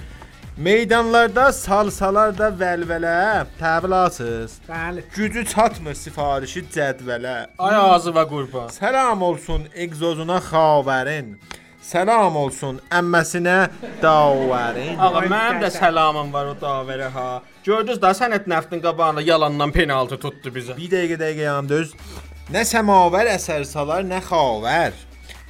Meydanlarda salsalar da vəlvələ, təbilasız. bəli. Gücü çatmır sifarişi cədvələ. Ay ağzı və qurban. Salam olsun egzozuna xavərin. Salam olsun əmməsinə davərin. Ağa mənim də salamım var o davərə ha. Gördünüz da sənət nəftin qabağında yalandan penaltı tutdu bizə. Bir dəqiqə dəqiqə yandız. Nə səmavər əsər salar, nə xavər.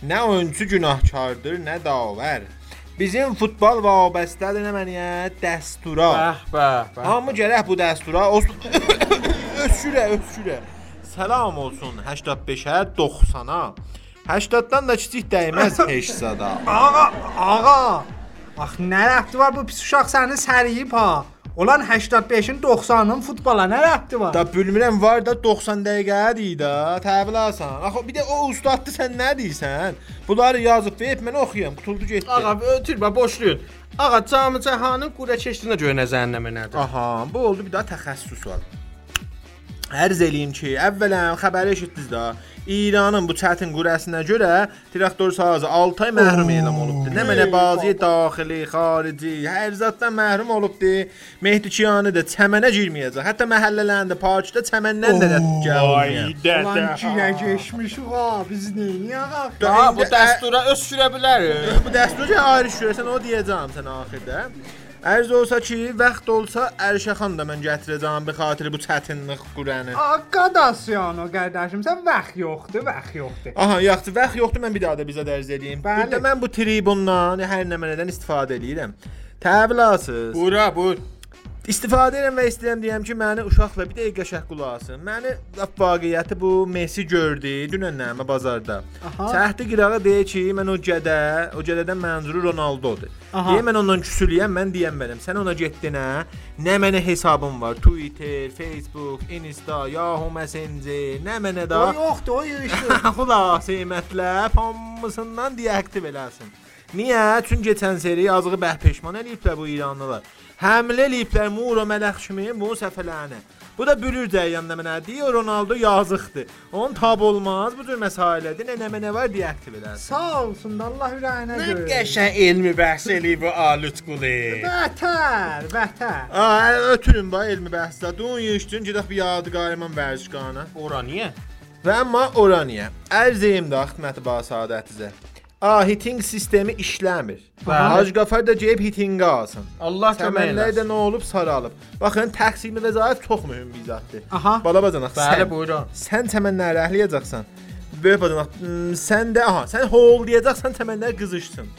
Nə oyunçu günahkardır, nə davər. Bizim futbol vabəstədir nə məniyə dəstura. Bəh, bəh, bəh. Hamı gərək bu dəstura (coughs) öskürə, öskürə. Salam olsun 85-ə, 90-a. 80-dan da kiçik dəyməz (coughs) heçsada. Ağa, ağa. Bax nə rəbti var bu pis uşaq səni səriyib ha. Olan 85-in 90-ın futbola nə rəbti var? Da bilmirəm var da 90 dəqiqədir da, təbilasan. Axı bir də o ustaddı sən nə deyirsən? Bunları yazıb verib mən oxuyam, qutuldu getdi. Ağa ötürmə boşlayın. Ağa camı cahanın qura keçdiyinə görə nə zənnəmə nədir? Aha, bu oldu bir daha təxəssüs var. Ərz eləyim ki, əvvələn xəbəri eşitdiniz də. İranın bu çətin qürəsinə görə traktor sazı 6 ay məhrum elan olubdu. Nə mənə bazı daxili, xarici, hər zatdan məhrum olubdu. Mehdi Kiyani də çəmənə girməyəcək. Hətta məhəllələrində parkda çəməndən də rədd gəlməyəcək. Ulan cinə geçmiş ağa, biz neyini ağa? Daha bu dəstura öskürə bilər. Bu dəsturca ayrı şürəsən o deyəcəm sənə axırda. Ərz olsa ki, vaxt olsa Ərşəxan da mən gətirəcəm bi xatir bu çətinlik qurəni. Aqadasyon o qardaşım, sən vaxt yoxdur, vaxt yoxdur. Aha, yaxşı, vaxt yoxdur, mən bir daha da bizə dərz edeyim. Bəli. Burada mən bu tribundan hər nə mənədən istifadə edirəm. Təbilasız. Bura, bur. İstifadə edirəm və istəyirəm deyəm ki, məni uşaqla bir dəqiqə qəşəng qulaq asın. Məni vaqiəti bu Messi gördü dünənnəmə bazarda. Səhti qırağa deyir ki, mən o gədə, o gədədən mənzuru Ronaldodur. Deyə mən ondan küsülüyəm, mən deyəm benim. Sən ona getdinə, nə mənə hesabım var. Twitter, Facebook, Insta, Yahoo Messenger, nə mənə da. O yoxdur, o yığışdı. (laughs) Xülas qiymətlə hamısından deaktiv eləsin. Niyə? Çünki keçən seri yazığı bəh peşman eləyiblər bu İranlılar. Həmlə eləyiblər Muro mələx kimi bu səfələrini. Bu da bülür cəryanında mənə deyir Ronaldo yazıqdır. Onun tab olmaz bu cür məsələdir. Nə nə var deaktiv eləsin. Sağ olsun da Allah ürəyinə Nə göre. qəşəng elmi bəhs eləyib bu alut qulu. Vətər, vətər. Aa, ötürün bax elmi bəhsdə. Dun yığışdın gedək bir yadigarıman vərzişqana. Ora niyə? Və amma ora niyə? Ərzəyim də xidməti ba saadətinizə. A, hitting sistemi işləmir. Hacı Qafar da gəlib hittinqə alsın. Allah kömək Təməllər də eləsin. nə olub saralıb. Baxın, təqsimi vəzarət çox mühüm bir zatdır. Aha. Bala bacanaq, Bəli, buyurun. sən təmənləri əhləyəcəksən. Böyük bacanaq, sən də, aha, sən hol deyəcəksən təmənlər qızışsın.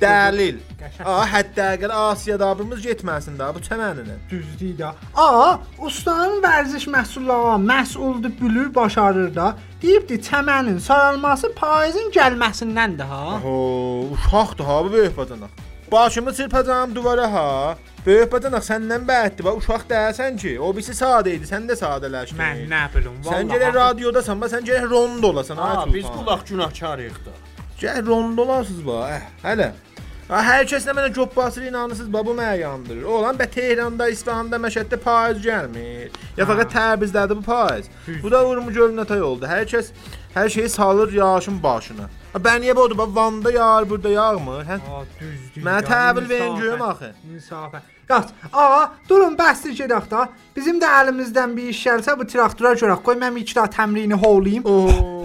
Dəlil. Aa, hətta əgər Asiyada abimiz getməsin də bu çəməninə. Düzdür da. Aa, ustanın vərziş məhsulları məsuldur, bülür, başarır da. Deyibdi çəmənin saralması payızın gəlməsindəndir ha. Oho, uşaqdır ha bu böyük bacanaq. Başımı çırpacağam duvara ha. Böyük bacanaq səndən bəddir, bax uşaq deyəsən ki, o birisi sadə idi, sən də sadələşdin. Mən nə bilim, Sən gərək radiodasan, bax sən gərək rond olasan. Ha, biz qulaq günahkarıyıq da. Gərək rond olasınız bax. Eh, hələ. Hər kəs nə mənə job basır inanırsınız, bax bu mənə yandırır. Oğlan bə Tehranda, İsfahanda, Məşəddə payız gəlmir. Ya fəqət Təbrizdədir bu payız. Bu da vurmu gölünətay oldu. Hər kəs hər şeyi salır yağışın başına. Bən niyə bodu? Bax Van'da yağır, burada yağmır. Hə? Aa, düzdür. Mənə təhvil verin görüm axı. İnsafən. Qaç. Aa, durun bəsdir gedək da. Bizim də əlimizdən bir iş gəlsə bu traktora görək. Qoy mən iki daha təmrini holayım. Oo.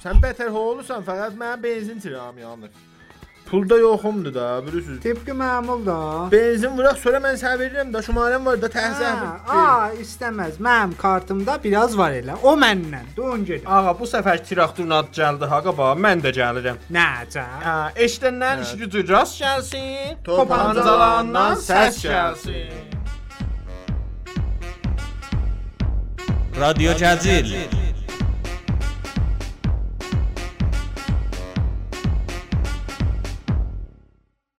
Sən bətər olursan, fəqət mənim benzin tirağım yanır. Pulda yoxumdur da, bilirsiniz. Tepki məmul da. Benzin vuraq, sonra mən sənə verirəm də, şumarəm var da, təhzəh. A, istəməz. Mənim kartımda biraz var elə. O mənlə. Don gedin. Ağa, bu səfər traktorun adı gəldi ha qaba. Mən də gəlirəm. Nəcə? Hə, eşdəndən iş gücü rast gəlsin. Topancalandan səs gəlsin. Radio Cazil. Radio Cazil.